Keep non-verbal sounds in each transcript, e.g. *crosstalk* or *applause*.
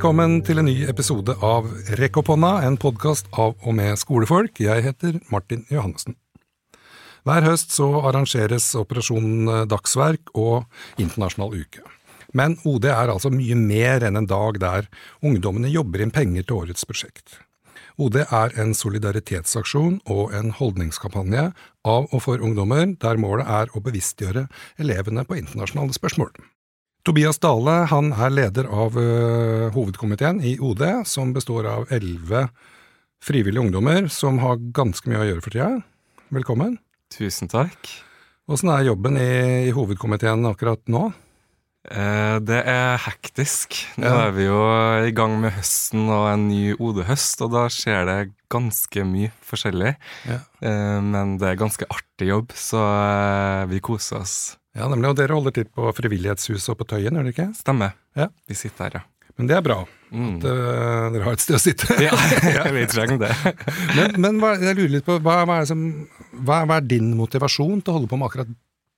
Velkommen til en ny episode av Rekk opp hånda, en podkast av og med skolefolk. Jeg heter Martin Johannessen. Hver høst så arrangeres Operasjon Dagsverk og Internasjonal uke. Men OD er altså mye mer enn en dag der ungdommene jobber inn penger til årets prosjekt. OD er en solidaritetsaksjon og en holdningskampanje av og for ungdommer, der målet er å bevisstgjøre elevene på internasjonale spørsmål. Tobias Dale han er leder av uh, hovedkomiteen i OD, som består av elleve frivillige ungdommer som har ganske mye å gjøre for tida. Velkommen. Tusen takk. Åssen er jobben i, i hovedkomiteen akkurat nå? Eh, det er hektisk. Nå Ja. er vi jo i gang med høsten og en ny OD-høst, og da skjer det ganske mye forskjellig. Ja. Eh, men det er ganske artig jobb, så eh, vi koser oss. Ja, nemlig, og dere holder til på Frivillighetshuset og på Tøyen, gjør dere ikke? Stemmer. Ja. Vi sitter her, ja. Men det er bra. Mm. at, uh, dere har et sted å sitte. *laughs* Ja, *laughs* vi trenger det. *laughs* men men hva, jeg lurer litt på, hva, hva, er som, hva, er din motivasjon til å holde på med akkurat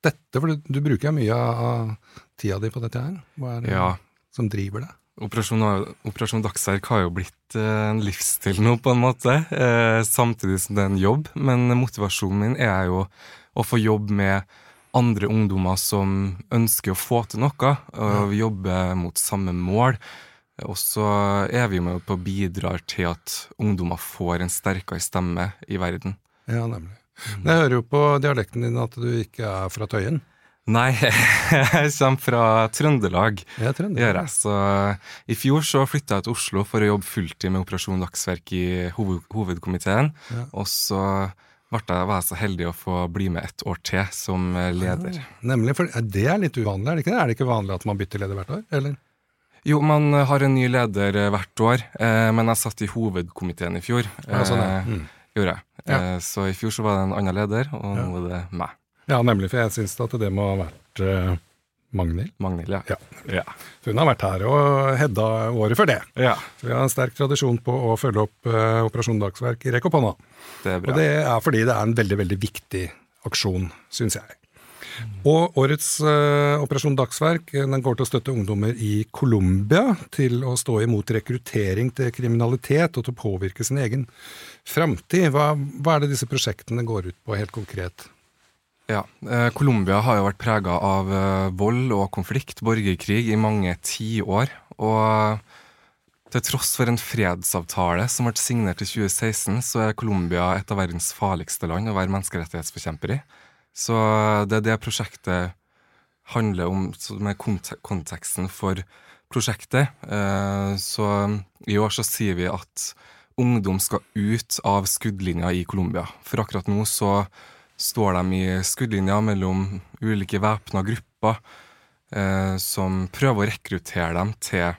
dette? For du, du bruker jo mye av tida di på dette her. Hva er det Ja. som driver deg? Operasjon, Operasjon Dagsverk har jo blitt eh, en livsstil nå, på en måte. Eh, samtidig som det er en jobb. Men motivasjonen min er jo å få jobb med andre ungdommer som ønsker å få til noe. Og vi jobber mot samme mål. Og så er vi med på å bidra til at ungdommer får en sterkere stemme i verden. Ja, nemlig. Men jeg hører jo på dialekten din at du ikke er fra Tøyen. Nei, *laughs* jeg kommer fra Trøndelag. ja, Trøndelag. Så I fjor så flytta jeg til Oslo for å jobbe fulltid med Operasjon Dagsverk i hoved, hovedkomiteen. Ja. Og så jeg, var jeg så heldig å få bli med et år til som leder. leder. Nemlig, for Det er litt uvanlig, er det ikke det? Er det ikke vanlig at man bytter leder hvert år? Eller? Jo, man har en ny leder eh, hvert år, eh, men jeg satt i hovedkomiteen i fjor. Ja, sånn, ja. eh, Mm. Gjorde jeg. Ja. Eh, så i fjor så var det en annen leder, og Ja. nå er det meg. Ja, nemlig, for jeg syns at det må ha vært Magnhild. Magnhild, ja. Ja. Hun har vært her, og Hedda året før det. ja. Så vi har en sterk tradisjon på å følge opp uh, Operasjon Dagsverk i rekk opp hånda. Det er bra. Og det er fordi det er en veldig, veldig viktig aksjon, syns jeg. Og årets uh, Operasjon Dagsverk eh, den går til å støtte ungdommer i Colombia til å stå imot rekruttering til kriminalitet og til å påvirke sin egen framtid. Hva, hva er det disse prosjektene går ut på, helt konkret? Ja, eh, Colombia har jo vært prega av eh, vold og konflikt, borgerkrig, i mange tiår. Og til tross for en fredsavtale som ble signert i 2016, så er Colombia et av verdens farligste land å være menneskerettighetsforkjemper i. Så det er det prosjektet handler om, som er kont konteksten for prosjektet. Eh, Så i år så sier vi at ungdom skal ut av skuddlinja i Colombia. For akkurat nå så står de i skuddlinja mellom ulike væpna grupper eh, som prøver å rekruttere dem til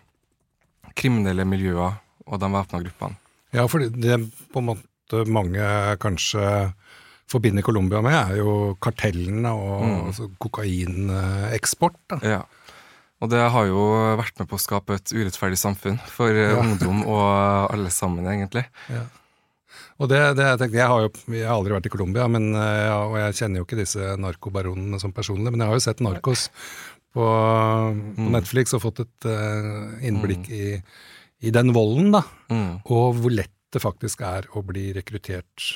kriminelle miljøer og de væpna gruppene. Ja, for det på en måte mange kanskje forbinder Colombia med, er jo kartellene og Mm. altså kokaineksport. da. Ja. Og det har jo vært med på å skape et urettferdig samfunn for eh, Ja. ungdom og alle sammen, egentlig. Ja. Og det, det jeg tenkte, jeg har jo jeg har aldri vært i Colombia, eh, ja, og jeg kjenner jo ikke disse narkobaronene som personlig, men jeg har jo sett Narkos på, på Mm. Netflix og fått et uh, innblikk i, i den volden, da. Mm. Og hvor lett det faktisk er å bli rekruttert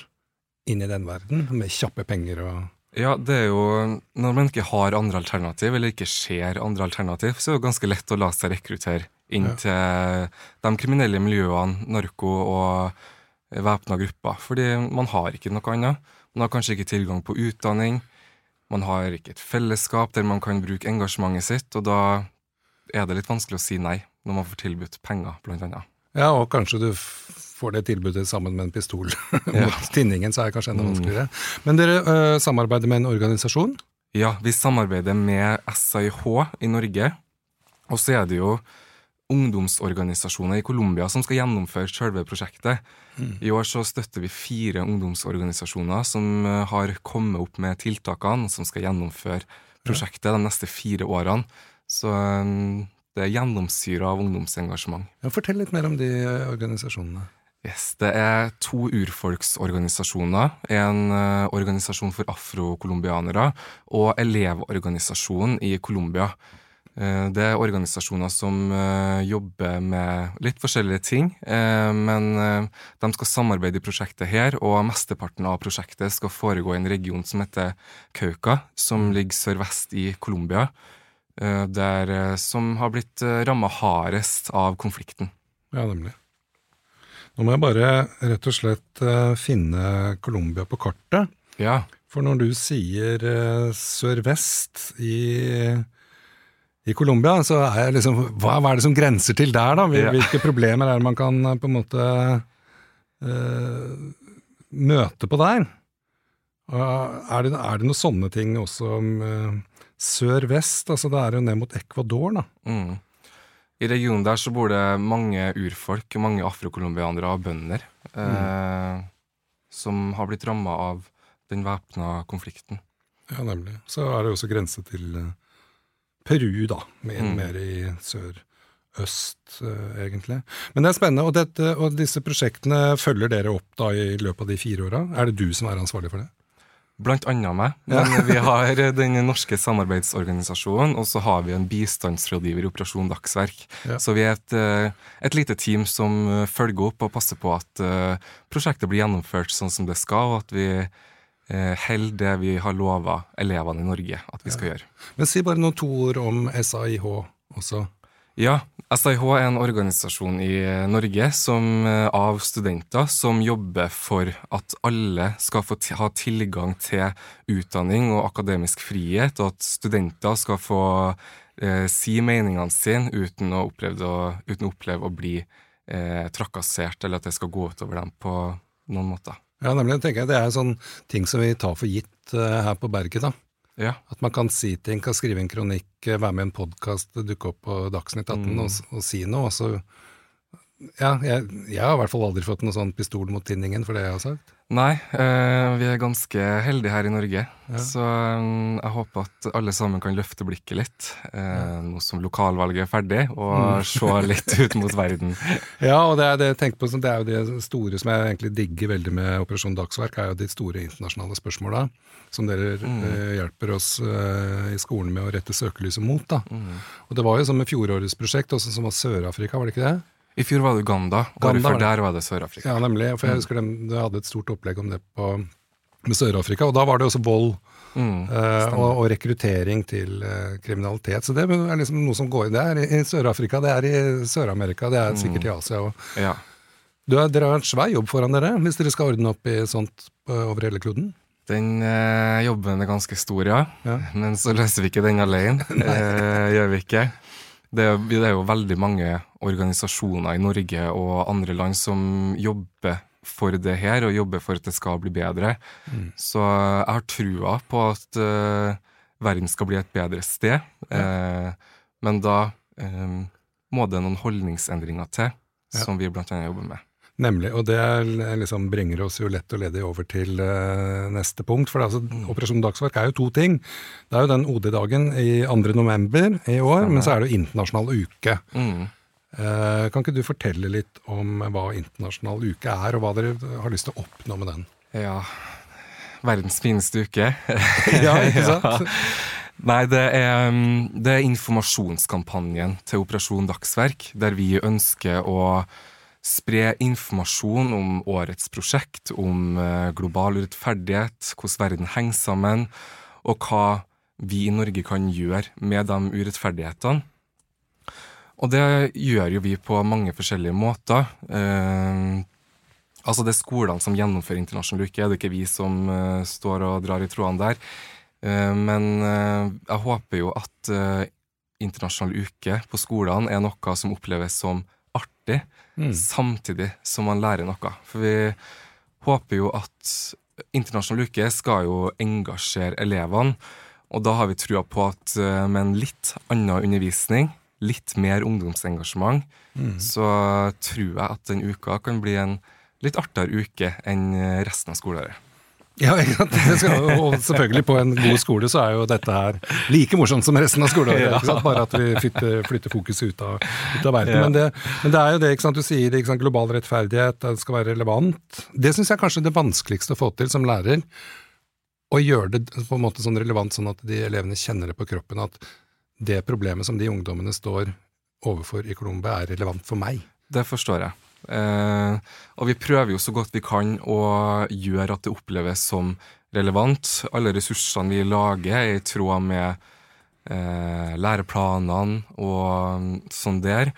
inn i den verden, med kjappe penger og Ja, det er jo Når man ikke har andre alternativ, eller ikke ser andre alternativ, så er det jo ganske lett å la seg rekruttere inn Ja. til de kriminelle miljøene, narko og væpna grupper. Fordi man har ikke noe annet. Man har kanskje ikke tilgang på utdanning. Man har ikke et fellesskap der man kan bruke engasjementet sitt, og da er det litt vanskelig å si nei når man får tilbudt penger, blant annet. Ja, og kanskje du får det tilbudet sammen med en pistol *laughs* Ja. mot tinningen, så er det kanskje enda Mm. vanskeligere. Men dere ø, samarbeider med en organisasjon? Ja, vi samarbeider med SIH i Norge. Og så er det jo ungdomsorganisasjoner i Colombia som skal gjennomføre selve prosjektet. I år så støtter vi fire ungdomsorganisasjoner som eh, har kommet opp med tiltakene, som skal gjennomføre prosjektet de neste fire årene. Så eh, det er gjennomsyra av ungdomsengasjement. Ja, fortell litt mer om de øh, organisasjonene. Yes, det er to urfolksorganisasjoner. En uh, organisasjon for afrocolombianere og Elevorganisasjonen i Colombia. Eh, det er organisasjoner som eh, jobber med litt forskjellige ting, eh, men de skal samarbeide i prosjektet her, og mesteparten av prosjektet skal foregå i en region som heter Cauca, som mm. ligger sørvest i Colombia, der, som har blitt ramma hardest av konflikten. Ja, nemlig. Nå må jeg bare rett og slett finne Colombia på kartet. Ja. For når du sier sørvest i i Colombia, så er jeg liksom hva, hva, er det som grenser til der, da? Hvilke problemer er det man kan eh, på en måte uh, møte på der? Er det, er det noen sånne ting også om uh, sør-vest? Altså det er jo ned mot Ecuador, da. Mm. I regionen der så bor det mange urfolk, mange afrocolombianere og bønder, mm. som har blitt ramma av den væpna konflikten. Ja, nemlig. Så er det også grense til uh, Peru, da, mer, mm. mer i sør-øst, uh, egentlig. Men det er spennende, og, dette, og, disse prosjektene følger dere opp da i løpet av de fire åra. Er det du som er ansvarlig for det? Blant annet meg. *laughs* Men ja. vi har den norske samarbeidsorganisasjonen, og så har vi en bistandsrådgiver i Operasjon Dagsverk. Ja. Så vi er et, eh, et, lite team som følger opp og passer på at prosjektet blir gjennomført sånn som det skal, og at vi eh, holder det vi har lova elevene i Norge at vi skal ja. gjøre. Men Si bare noen to ord om SAIH også. Ja, SAIH er en organisasjon i Norge som, eh, av studenter som jobber for at alle skal få ha tilgang til utdanning og akademisk frihet, og at studenter skal få eh, si meningene sine uten å oppleve, å, uten å, oppleve å bli eh, trakassert, eller at det skal gå utover dem på noen måter. Ja, nemlig. tenker jeg Det er sånn ting som vi tar for gitt uh, her på berget. da. Ja. At man kan si ting, kan skrive en kronikk, eh, være med i en podkast, dukke opp på Dagsnytt 18 mm. og, og, si noe. og så ja, jeg, jeg, har i hvert fall aldri fått noen sånn pistol mot tinningen for det jeg har sagt. Nei, eh, vi er ganske heldige her i Norge. Ja. Så um, jeg håper at alle sammen kan løfte blikket litt, eh, ja. nå som lokalvalget er ferdig, og mm. *laughs* se litt ut mot verden. *laughs* Ja, og det er det jeg tenker på, det er jo det store som jeg egentlig digger veldig med Operasjon Dagsverk, er jo de store internasjonale spørsmåla som dere mm. eh, hjelper oss i skolen med å rette søkelyset mot. da. Mm. Og det var jo som med fjorårets prosjekt, også som var Sør-Afrika, var det ikke det? I fjor var det Uganda, året før der var det Sør-Afrika. Ja, nemlig. For jeg mm. husker de, hadde et stort opplegg om det på, med Sør-Afrika, og da var det også vold. Mm, uh, og, og, rekruttering til uh, kriminalitet. Så det er liksom noe som går inn. Det er i, i Sør-Afrika, det er i Sør-Amerika, det er mm. sikkert i Asia òg. Ja. dere har en svær jobb foran dere hvis dere skal ordne opp i sånt uh, over hele kloden? Den jobben er ganske stor, ja. ja. Men så løser vi ikke den alene. *laughs* gjør vi ikke. Det er, det er, jo veldig mange organisasjoner i Norge og andre land som jobber for det her, og jobber for at det skal bli bedre. Mm. Så jeg har trua på at uh, verden skal bli et bedre sted. Ja. Uh, men da um, må det noen holdningsendringer til, ja. som vi blant annet jobber med. Nemlig, og det liksom bringer oss jo lett og ledig over til uh, neste punkt. For altså, mm. Operasjon Dagsverk er jo to ting. Det er jo den OD-dagen i 2. november i år, Stemmer. men så er det jo internasjonal uke. Mm. Uh, kan ikke du fortelle litt om hva internasjonal uke er, og hva dere har lyst til å oppnå med den? Ja, verdens fineste uke. *laughs* ja, ikke *laughs* sant? ja. Nei, det er, mm, det er informasjonskampanjen til Operasjon Dagsverk, der vi ønsker å spre informasjon om årets prosjekt, om eh, global urettferdighet, hvordan verden henger sammen, og hva vi i Norge kan gjøre med de urettferdighetene. Og det gjør jo vi på mange forskjellige måter. Eh, altså Det er skolene som gjennomfører internasjonal uke, det er ikke vi som eh, står og drar i trådene der. Eh, men eh, jeg håper jo at eh, internasjonal uke på skolene er noe som oppleves som artig mm. samtidig som man lærer noe. For vi håper jo at Internasjonal uke skal jo engasjere elevene. Og da har vi trua på at med en litt annen undervisning, litt mer ungdomsengasjement, mm. så tror jeg at den uka kan bli en litt artigere uke enn resten av skoleåret. Ja, og selvfølgelig på en god skole så er jo dette her like morsomt som resten av skoleåret. Bare at vi flytter, flytter fokuset ut av, ut av verden. Ja. Men, det, men, det, er jo det ikke sant, du sier, ikke sant, global rettferdighet, det skal være relevant. Det syns jeg er kanskje det vanskeligste å få til som lærer. Å gjøre det på en måte sånn relevant sånn at de elevene kjenner det på kroppen. At det problemet som de ungdommene står overfor i Colombia, er relevant for meg. Det forstår jeg. Eh, og vi prøver jo så godt vi kan å gjøre at det oppleves som relevant. Alle ressursene vi lager, er i tråd med eh, læreplanene og sånn der.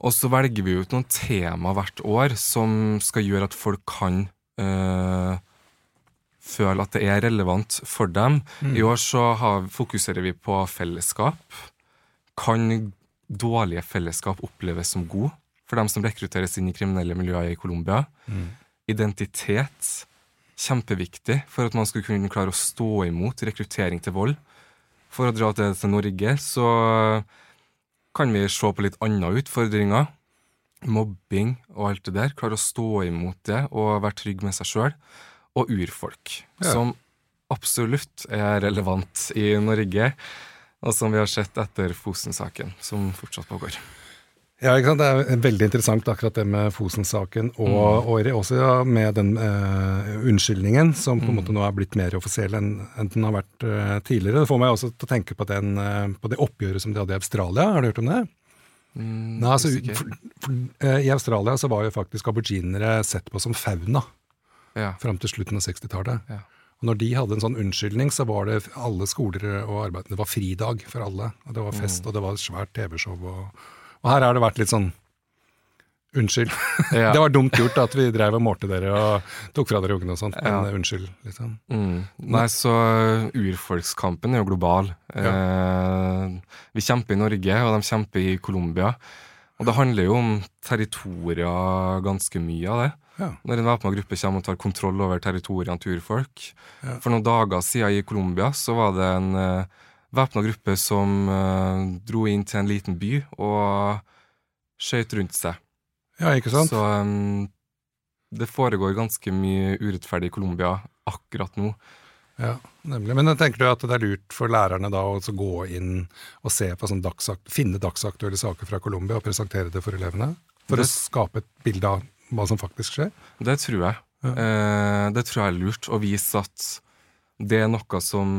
Og så velger vi ut noen tema hvert år som skal gjøre at folk kan eh, føle at det er relevant for dem. Mm. I år så har, fokuserer vi på fellesskap. Kan dårlige fellesskap oppleves som gode for dem som rekrutteres inn i kriminelle miljøer i Colombia? Mm. Identitet. Kjempeviktig for at man skal kunne klare å stå imot rekruttering til vold. For å dra til, til Norge så kan vi se på litt andre utfordringer. Mobbing og alt det der. Klare å stå imot det og være trygg med seg sjøl. Og urfolk, ja. som absolutt er relevant i Norge, og som vi har sett etter Fosen-saken, som fortsatt pågår. Ja, ikke sant? Det er veldig interessant akkurat det med Fosen-saken, og, mm. og, også ja, med den uh, unnskyldningen, som på en mm. måte nå er blitt mer offisiell enn, enn den har vært uh, tidligere. Det får meg også til å tenke på, den, uh, på det oppgjøret som de hadde i Australia. Har du hørt om det? Mm, Nei, altså, for, for, I Australia så var jo faktisk aborginere sett på som fauna ja. fram til slutten av 60-tallet. Ja. Og når de hadde en sånn unnskyldning, så var det alle skoler og arbeid Det var fridag for alle. Og det var fest, mm. og det var et svært TV-show. Og, og, her har det vært litt sånn Unnskyld. *laughs* Ja. det var dumt gjort at vi drev og målte dere og tok fra dere ungene og sånt, men ja. unnskyld, liksom. Mm. Nei, så uh, urfolkskampen er jo global. Ja. Eh, vi kjemper i Norge, og de kjemper i Colombia. Og det handler jo om territorier, ganske mye av det. Ja. Når en væpna gruppe kommer og tar kontroll over territoriene til urfolk. Ja. For noen dager siden i Colombia så var det en uh, væpna gruppe som uh, dro inn til en liten by og skøyt rundt seg. Ja, ikke sant? Så um, det foregår ganske mye urettferdig i Colombia akkurat nå. Ja, nemlig. Men tenker du at det er lurt for lærerne da å gå inn og se på sånn dagsakt, finne dagsaktuelle saker fra Colombia og presentere det for elevene? For det, å skape et bilde av hva som faktisk skjer? Det tror jeg. Ja. Eh, det tror jeg er lurt. Å vise at det er noe som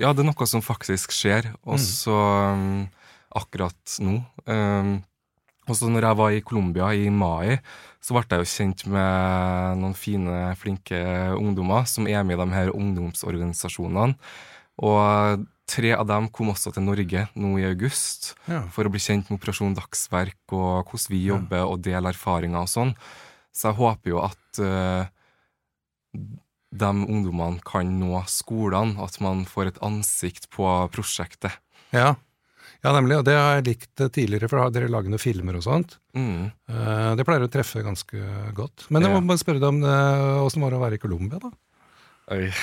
Ja, det er noe som faktisk skjer, også mm. um, akkurat nå. Og også når jeg var i Colombia i mai, så ble jeg jo kjent med noen fine, flinke ungdommer som er med i de her ungdomsorganisasjonene. Og tre av dem kom også til Norge nå i august ja. for å bli kjent med Operasjon Dagsverk og hvordan vi jobber og deler erfaringer og sånn. Så jeg håper jo at uh, de ungdommene kan nå skolene, at man får et ansikt på prosjektet. Ja, ja nemlig. Og det har jeg likt tidligere, for da har dere lager noen filmer og sånt. Mm. Uh, det pleier å treffe ganske godt. Men jeg må bare spørre deg om åssen var det å være i Colombia, da? Oi. *laughs*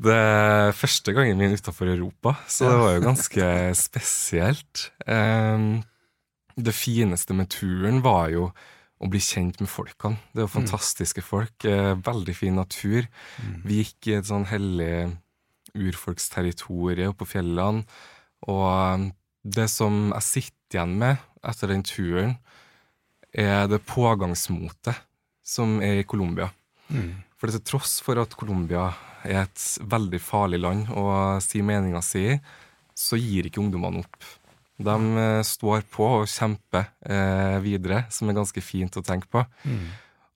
Det er første gangen min utafor Europa, så det var jo ganske spesielt. Um, det fineste med turen var jo å bli kjent med folkene. Det er jo mm. fantastiske folk. Eh, veldig fin natur. Mm. Vi gikk i et sånn hellig urfolksterritorie oppe på fjellene. Og eh, det som jeg sitter igjen med etter den turen, er det pågangsmotet som er i Colombia. Mm. For til tross for at Colombia er et veldig farlig land å si meninga si så gir ikke ungdommene opp. De eh, står på og kjemper eh, videre, som er ganske fint å tenke på. Mm.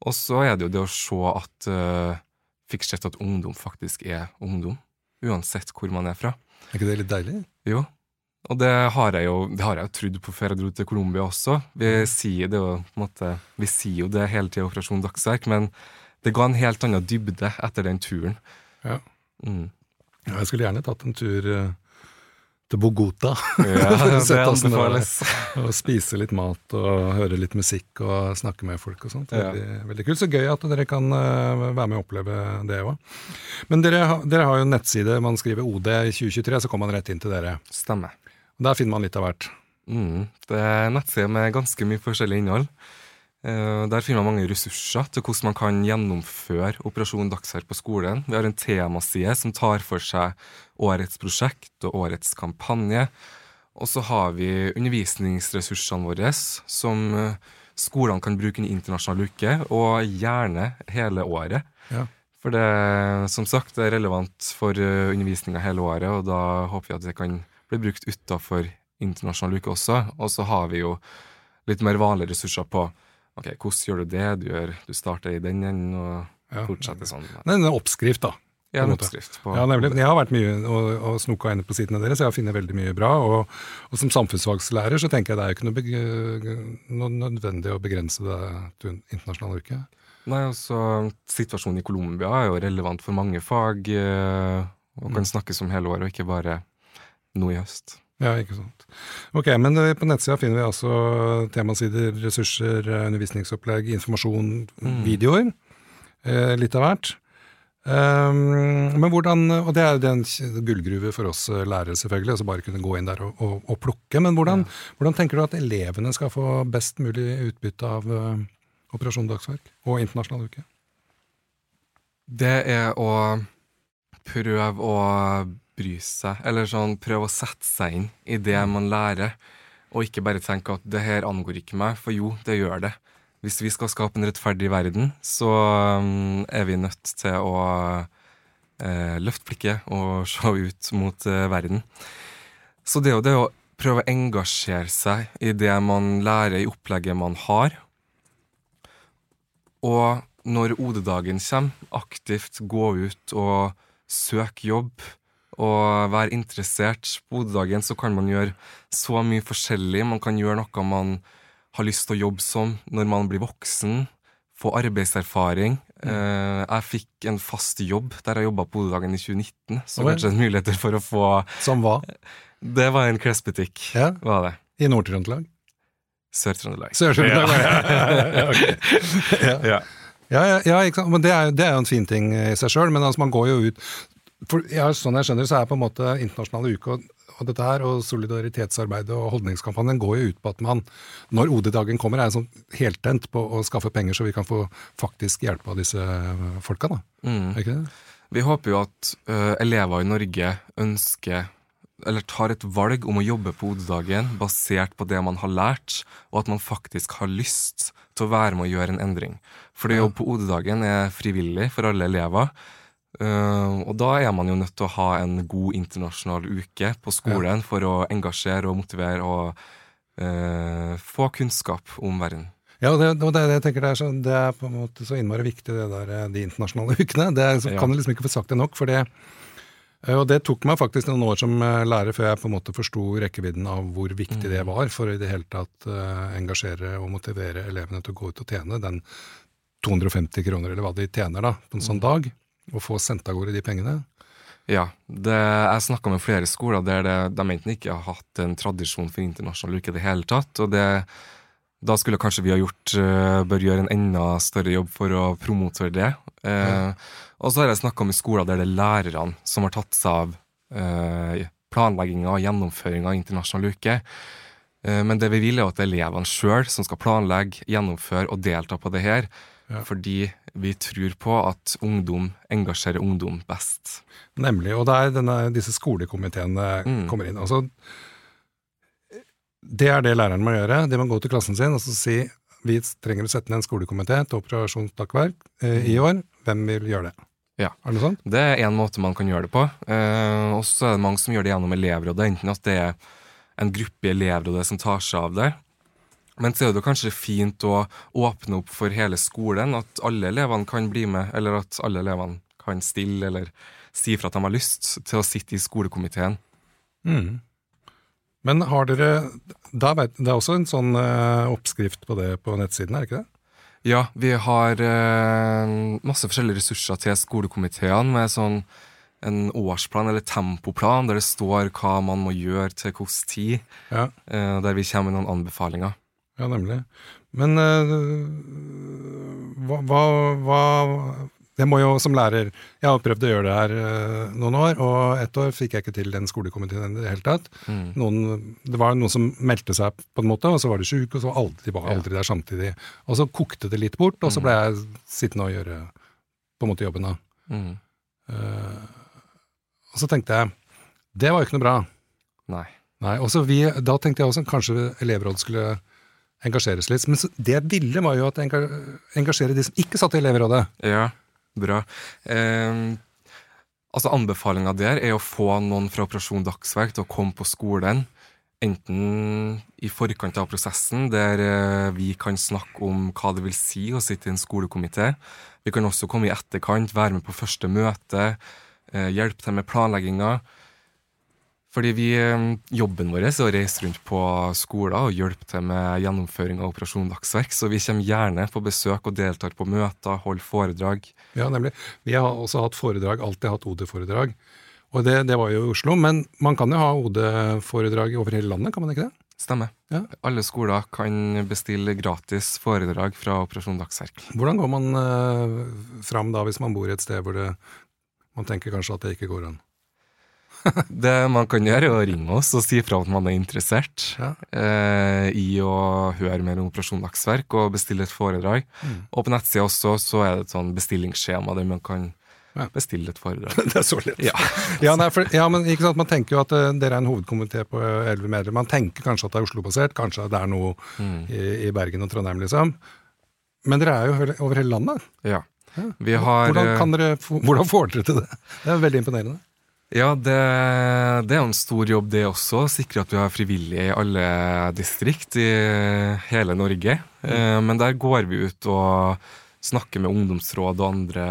Og så er det jo det å se at uh, Fikk sett at ungdom faktisk er ungdom. Uansett hvor man er fra. Er ikke det litt deilig? Jo. Og det har jeg jo det har jeg jo trodd på før jeg dro til Colombia også. Vi mm. sier det jo måte, vi sier jo det hele tida i Operasjon Dagsverk, men det ga en helt annen dybde etter den turen. Ja. Mm. ja jeg skulle gjerne tatt en tur uh til Bogota. Ja, *laughs* det anbefales. og spise litt mat og høre litt musikk og snakke med folk og sånt. Veldig, ja. veldig kult. Så gøy at dere kan uh, være med og oppleve det òg. Men dere, dere, har jo en nettside. Man skriver OD i 2023, så kommer man rett inn til dere. Stemmer. Der finner man litt av hvert. Mm, det er nettsider nettside med ganske mye forskjellig innhold. Eh, der finner man mange ressurser til hvordan man kan gjennomføre Operasjon Dagsverk på skolen. Vi har en temaside som tar for seg årets prosjekt og årets kampanje. Og så har vi undervisningsressursene våre som eh, skolene kan bruke i internasjonal uke, og gjerne hele året. Ja. For det som sagt, det er relevant for eh, undervisninga hele året, og da håper vi at det kan bli brukt utafor internasjonal uke også. Og så har vi jo litt mer vanlige ressurser på ok, hvordan gjør du det? Du, gjør, du starter i den enden og Ja. fortsetter sånn. Det er en oppskrift, da. Ja, Ja, nemlig. Jeg har vært mye og, og snoka inne på sidene deres, jeg har funnet veldig mye bra. Og, og som samfunnsfagslærer så tenker jeg det er jo ikke noe, noe nødvendig å begrense det til internasjonal uke. Nei, altså, Situasjonen i Colombia er jo relevant for mange fag, eh, og Mm. kan snakkes om hele året, og ikke bare nå i høst. Ja, ikke sant. Ok, men eh, på nettsida finner vi altså temasider, ressurser, eh, undervisningsopplegg, informasjon, Mm. videoer. Eh, litt av hvert. Um, men hvordan, Og det er jo en gullgruve for oss lærere, selvfølgelig, altså bare kunne gå inn der og, og, og plukke. Men hvordan, hvordan tenker du at elevene skal få best mulig utbytte av Operasjon Dagsverk og Internasjonal uke? Det er å prøve å bry seg, eller sånn prøve å sette seg inn i det man lærer, og ikke bare tenke at det her angår ikke meg, for jo, det gjør det. Hvis vi skal skape en rettferdig verden, så um, er vi nødt til å eh, løfte blikket og *laughs* se ut mot eh, verden. Så det er jo det å prøve å engasjere seg i det man lærer i opplegget man har, og når OD-dagen kommer, aktivt gå ut og søke jobb og være interessert. På OD-dagen så kan man gjøre så mye forskjellig. Man kan gjøre noe man har lyst til å jobbe som når man blir voksen. Få arbeidserfaring. Eh, jeg fikk en fast jobb der jeg jobba på OD-dagen i 2019. Så okay. kanskje en muligheter for å få Som hva? Det var en klesbutikk, Ja. var det. I Nord-Trøndelag? Sør-Trøndelag. Sør-Trøndelag, ja. ja. *laughs* *laughs* ja. Ja. Ja, ja, ja men det er, jo- det er jo en fin ting i seg sjøl. Men altså, man går jo ut for ja, Sånn jeg skjønner, så er på en måte internasjonale uke og, dette her, og solidaritetsarbeidet og holdningskampanjen går jo ut på at man, når OD-dagen kommer, er sånn heltent på å skaffe penger, så vi kan få faktisk hjelp av disse folka. da. Mm. Er ikke det? Vi håper jo at ø, elever i Norge ønsker eller tar et valg om å jobbe på OD-dagen basert på det man har lært, og at man faktisk har lyst til å være med å gjøre en endring. Fordi å jobbe på OD-dagen er frivillig for alle elever. Ø, og da er man jo nødt til å ha en god internasjonal uke på skolen for å engasjere og motivere og uh, få kunnskap om verden. Ja, og det, det, jeg tenker det er, så, det er på en måte så innmari viktig, det der, eh, de internasjonale *laughs* ukene. Det er, Ja. kan jeg liksom ikke få sagt det nok. for det eh, og det tok meg faktisk noen år som lærer før jeg på en måte forsto rekkevidden av hvor viktig det var for i det hele tatt uh, engasjere og motivere elevene til å gå ut og tjene den 250 kroner, eller hva de tjener da, på en sånn dag, og få sendt av gårde de pengene. Ja, det, jeg snakka med flere skoler der det, de enten ikke har hatt en tradisjon for internasjonal uke i det hele tatt. og det, Da skulle kanskje vi ha gjort, eh, bør gjøre en enda større jobb for å promotere det. Eh, Og så har jeg snakka med skoler der det er lærerne som har tatt seg av eh, planlegginga og gjennomføringa av internasjonal uke. Eh, men det vi vil, er at det er elevene sjøl som skal planlegge, gjennomføre og delta på det her. Ja. Fordi vi tror på at ungdom engasjerer ungdom best. Nemlig. Og det er denne, disse skolekomiteene Mm. kommer inn. Altså, det er det læreren må gjøre. De må gå til klassen sin og så si vi trenger å sette ned en skolekomité til operasjonsdagsverk eh, i år. Hvem vil gjøre det? Ja. Er det sånt? Det er én måte man kan gjøre det på. Eh, og så er det mange som gjør det gjennom elevrådet. Enten at det er en gruppe i elevrådet som tar seg av det. Men så er det kanskje fint å åpne opp for hele skolen, at alle elevene kan bli med, eller at alle elevene kan stille eller si fra at de har lyst til å sitte i skolekomiteen. Mm. Men har dere vet, Det er også en sånn eh, oppskrift på det på nettsiden, er det ikke det? Ja, vi har eh, masse forskjellige ressurser til skolekomiteene med sånn en årsplan eller tempoplan der det står hva man må gjøre til hvilken tid, Ja, eh, der vi kommer med noen anbefalinger. Ja nemlig. Men eh, hva, hva, hva Jeg må jo som lærer Jeg har prøvd å gjøre det her eh, noen år, og ett år fikk jeg ikke til den skolekomiteen i det hele tatt. Mm. Noen, det var noen som meldte seg på en måte, og så var de sjuke, og så var aldri, de var aldri der samtidig. Og så kokte det litt bort, og så ble jeg sittende og gjøre på en måte jobben da. Mm. Uh, og så tenkte jeg det var jo ikke noe bra. Nei. Nei, også vi, Da tenkte jeg også kanskje elevrådet skulle engasjeres litt. Men det jeg ville, var jo at engasjere de som ikke satt i elevrådet. Ja, bra. Eh, Altså Anbefalinga der er å få noen fra Operasjon Dagsverk til å komme på skolen. Enten i forkant av prosessen, der eh, vi kan snakke om hva det vil si å sitte i en skolekomité. Vi kan også komme i etterkant, være med på første møte, eh, hjelpe til med planlegginga. Fordi vi, eh, Jobben vår er å reise rundt på skoler og hjelpe til med gjennomføring av Operasjon Dagsverk, så vi kommer gjerne på besøk og deltar på møter, holder foredrag. Ja, nemlig. Vi har også hatt foredrag, alltid hatt OD-foredrag. Og det, det, var jo i Oslo, men man kan jo ha OD-foredrag over hele landet, kan man ikke det? Stemmer. Ja. Alle skoler kan bestille gratis foredrag fra Operasjon Dagsverk. Hvordan går man eh, fram da, hvis man bor et sted hvor det, man tenker kanskje at det ikke går an? *laughs* det man kan gjøre, er å ringe oss og si fra at man er interessert ja. eh, i å høre mer om Operasjon Dagsverk og bestille et foredrag. Mm. Og på nettsida også så er det et sånn bestillingsskjema der man kan ja. bestille et foredrag. *laughs* det er så lett. Ja, ja, nei, for, ja men ikke sant, Man tenker jo at uh, dere er en hovedkomité på elleve medlemmer. Man tenker kanskje at det er Oslo-basert, kanskje at det er noe mm. i, i, Bergen og Trondheim, liksom. Men dere er jo over hele landet. Ja. Vi har hvordan, dere, *laughs* hvordan får dere til det? Det er veldig imponerende. Ja, det, det, er en stor jobb, det også. Sikre at vi har frivillige i alle distrikt i hele Norge. Mm. Eh, men der går vi ut og snakker med ungdomsråd og andre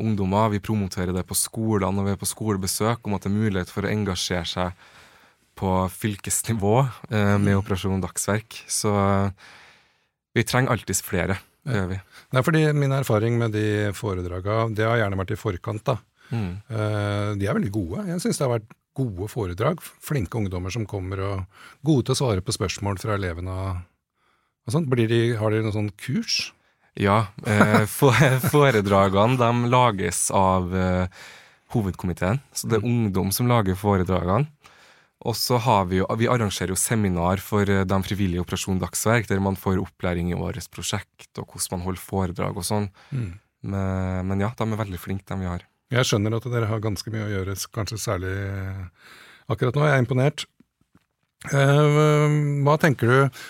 ungdommer. Vi promoterer det på skolene når vi er på skolebesøk, om at det er mulighet for å engasjere seg på fylkesnivå eh, med mm. Operasjon Dagsverk. Så vi trenger alltids flere. Det gjør vi. Nei, fordi Min erfaring med de foredraga, det har gjerne vært i forkant. da. Mm. Uh, de er veldig gode. Jeg syns det har vært gode foredrag. Flinke ungdommer som kommer og gode til å svare på spørsmål fra elevene. og sånt. De, har dere noe sånn kurs? Ja. Eh, *laughs* foredragene de lages av eh, hovedkomiteen. Så det er mm. ungdom som lager foredragene. Og så har vi jo, vi arrangerer jo seminar for eh, de frivillige Operasjon Dagsverk, der man får opplæring i årets prosjekt, og hvordan man holder foredrag og sånn. Mm. Men, men, ja, de er veldig flinke, de vi har. Jeg skjønner at dere har ganske mye å gjøre, kanskje særlig akkurat nå. Jeg er imponert. Hva tenker du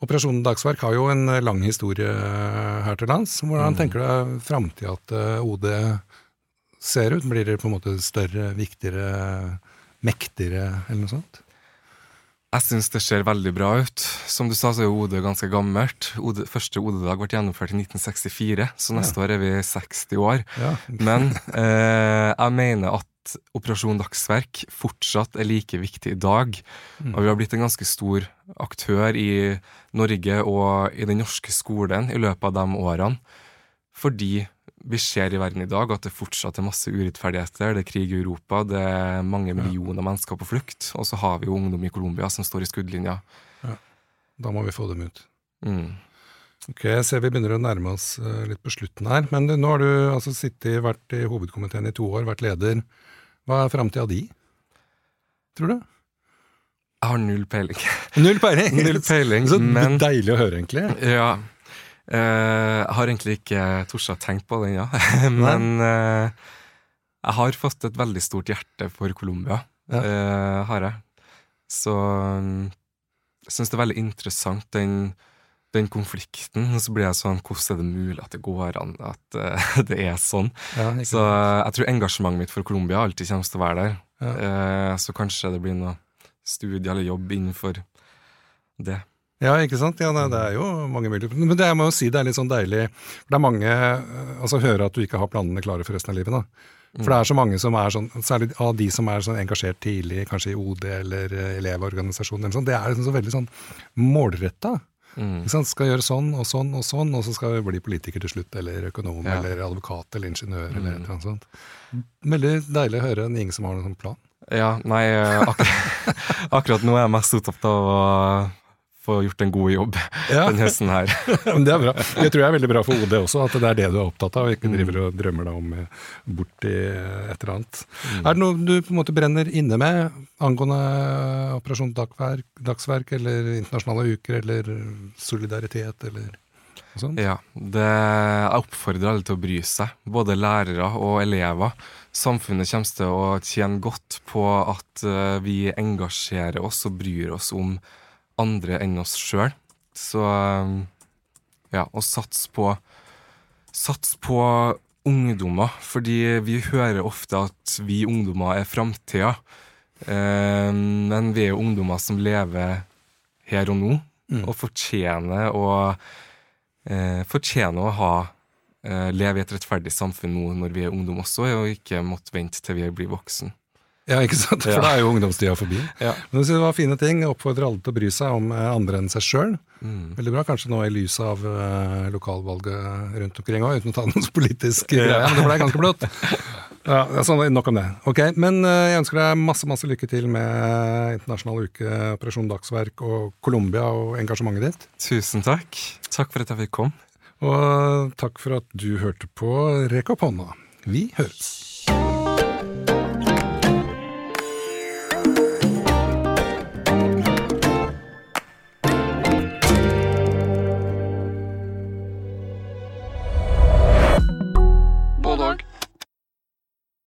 Operasjonen Dagsverk har jo en eh, lang historie eh, her til lands. Hvordan mm. tenker du framtida eh, OD ser ut? Blir det på en måte større, viktigere, mektigere, eller noe sånt? Jeg syns det ser veldig bra ut. Som du sa, så er jo OD ganske gammelt. OD, første OD-dag ble gjennomført i 1964, så neste ja. år er vi 60 år. Ja. Men eh, jeg mener at Operasjon Dagsverk fortsatt er like viktig i dag. Mm. Og vi har blitt en ganske stor aktør i Norge og i den norske skolen i løpet av de årene. Fordi vi ser i verden i dag at det fortsatt er masse urettferdigheter. Det er krig i Europa, det er mange millioner ja. mennesker på flukt. Og så har vi jo ungdom i Colombia som står i skuddlinja. Ja. Da må vi få dem ut. Mm. Ok, Jeg ser vi begynner å nærme oss uh, litt på slutten her. Men nå har du altså sittet, vært i hovedkomiteen i to år, vært leder. Hva er framtida di, tror du? Jeg har null peiling. Null peiling? *laughs* null peiling, *laughs* Så men, deilig å høre, egentlig. Ja. Jeg har egentlig ikke tort å tenke på den, ja. *laughs* men uh, jeg har fått et veldig stort hjerte for Colombia. Ja. Uh, har jeg. Så um, jeg syns det er veldig interessant den den konflikten. Og så blir jeg sånn Hvordan er det mulig at det går an at *laughs* det er sånn? Ja, så jeg tror engasjementet mitt for Colombia alltid kommer til å være der. Så kanskje det blir noe studie eller jobb innenfor det. Ja, ikke sant. Ja, det, det er jo mange muligheter. Men det, jeg må jo si det er litt sånn deilig. For det er mange Altså høre at du ikke har planene klare for resten av livet. da. For det er så mange som er sånn, særlig av de som er sånn engasjert tidlig, kanskje i OD eller Elevorganisasjonen, eller sånn, det er liksom så veldig sånn målretta. Mm. Skal gjøre sånn og sånn og sånn, og så skal vi bli politiker til slutt, eller økonom ja. eller advokat eller ingeniør mm. eller et eller annet sånt. Veldig deilig å høre en ingen som har noen sånn plan. Ja, nei, eh, akkurat, *laughs* akkurat nå er jeg mest opptatt av å få gjort en god jobb ja. *laughs* den høsten her. *laughs* det er bra. Det tror jeg er veldig bra for OD også, at det er det du er opptatt av, og ikke mm. driver og drømmer deg om eh, borti et eller annet. Mm. Er det noe du på en måte brenner inne med angående Operasjon Dagsverk, dagsverk eller internasjonale uker eller solidaritet eller sånt? Ja, det, jeg oppfordrer alle til å bry seg, både lærere og elever. Samfunnet kommer til å tjene godt på at eh, vi engasjerer oss og bryr oss om andre enn oss sjøl. Så um, ja, å satse på Sats på ungdommer. Fordi vi hører ofte at vi ungdommer er framtida. Eh, men vi er jo ungdommer som lever her og nå, Mm. og fortjener å, eh, fortjener å ha eh, leve i et rettferdig samfunn nå når vi er ungdom også, og ikke måtte vente til vi blir voksen. Ja, ikke sant? For da er jo ungdomstida forbi. Ja. Men det var fine ting. Jeg oppfordrer alle til å bry seg om eh, andre enn seg sjøl. Mm. Veldig bra, kanskje nå i lys av uh, lokalvalget rundt omkring òg, uten å ta *laughs* noen politisk greie, Ja. men det ble ganske blått. Ja, sånn, Nok om det. Ok, Men uh, jeg ønsker deg masse masse lykke til med internasjonal uke, Operasjon Dagsverk og Colombia og engasjementet ditt. Tusen takk. Takk for at jeg fikk komme. Og takk for at du hørte på Rekk opp hånda. Vi høres.